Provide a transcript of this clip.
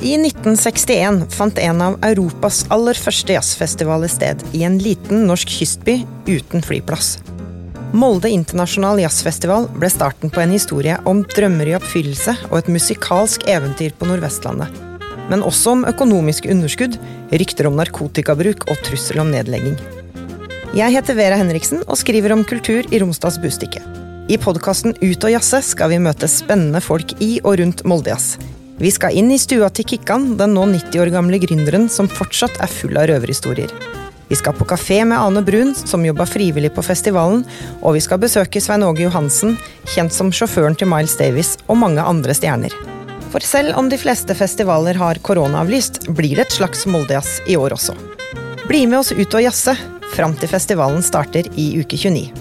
I 1961 fant en av Europas aller første jazzfestivaler sted i en liten norsk kystby uten flyplass. Molde internasjonal jazzfestival ble starten på en historie om drømmer i oppfyllelse og et musikalsk eventyr på Nordvestlandet. Men også om økonomisk underskudd, rykter om narkotikabruk og trussel om nedlegging. Jeg heter Vera Henriksen og skriver om kultur i Romsdals Bustikke. I podkasten Ut og jazze skal vi møte spennende folk i og rundt Moldejazz. Vi skal inn i stua til Kikkan, den nå 90 år gamle gründeren som fortsatt er full av røverhistorier. Vi skal på kafé med Ane Brun, som jobba frivillig på festivalen, og vi skal besøke Svein Åge Johansen, kjent som sjåføren til Miles Davis, og mange andre stjerner. For selv om de fleste festivaler har koronaavlyst, blir det et slags Moldejazz i år også. Bli med oss ut og jazze, fram til festivalen starter i uke 29.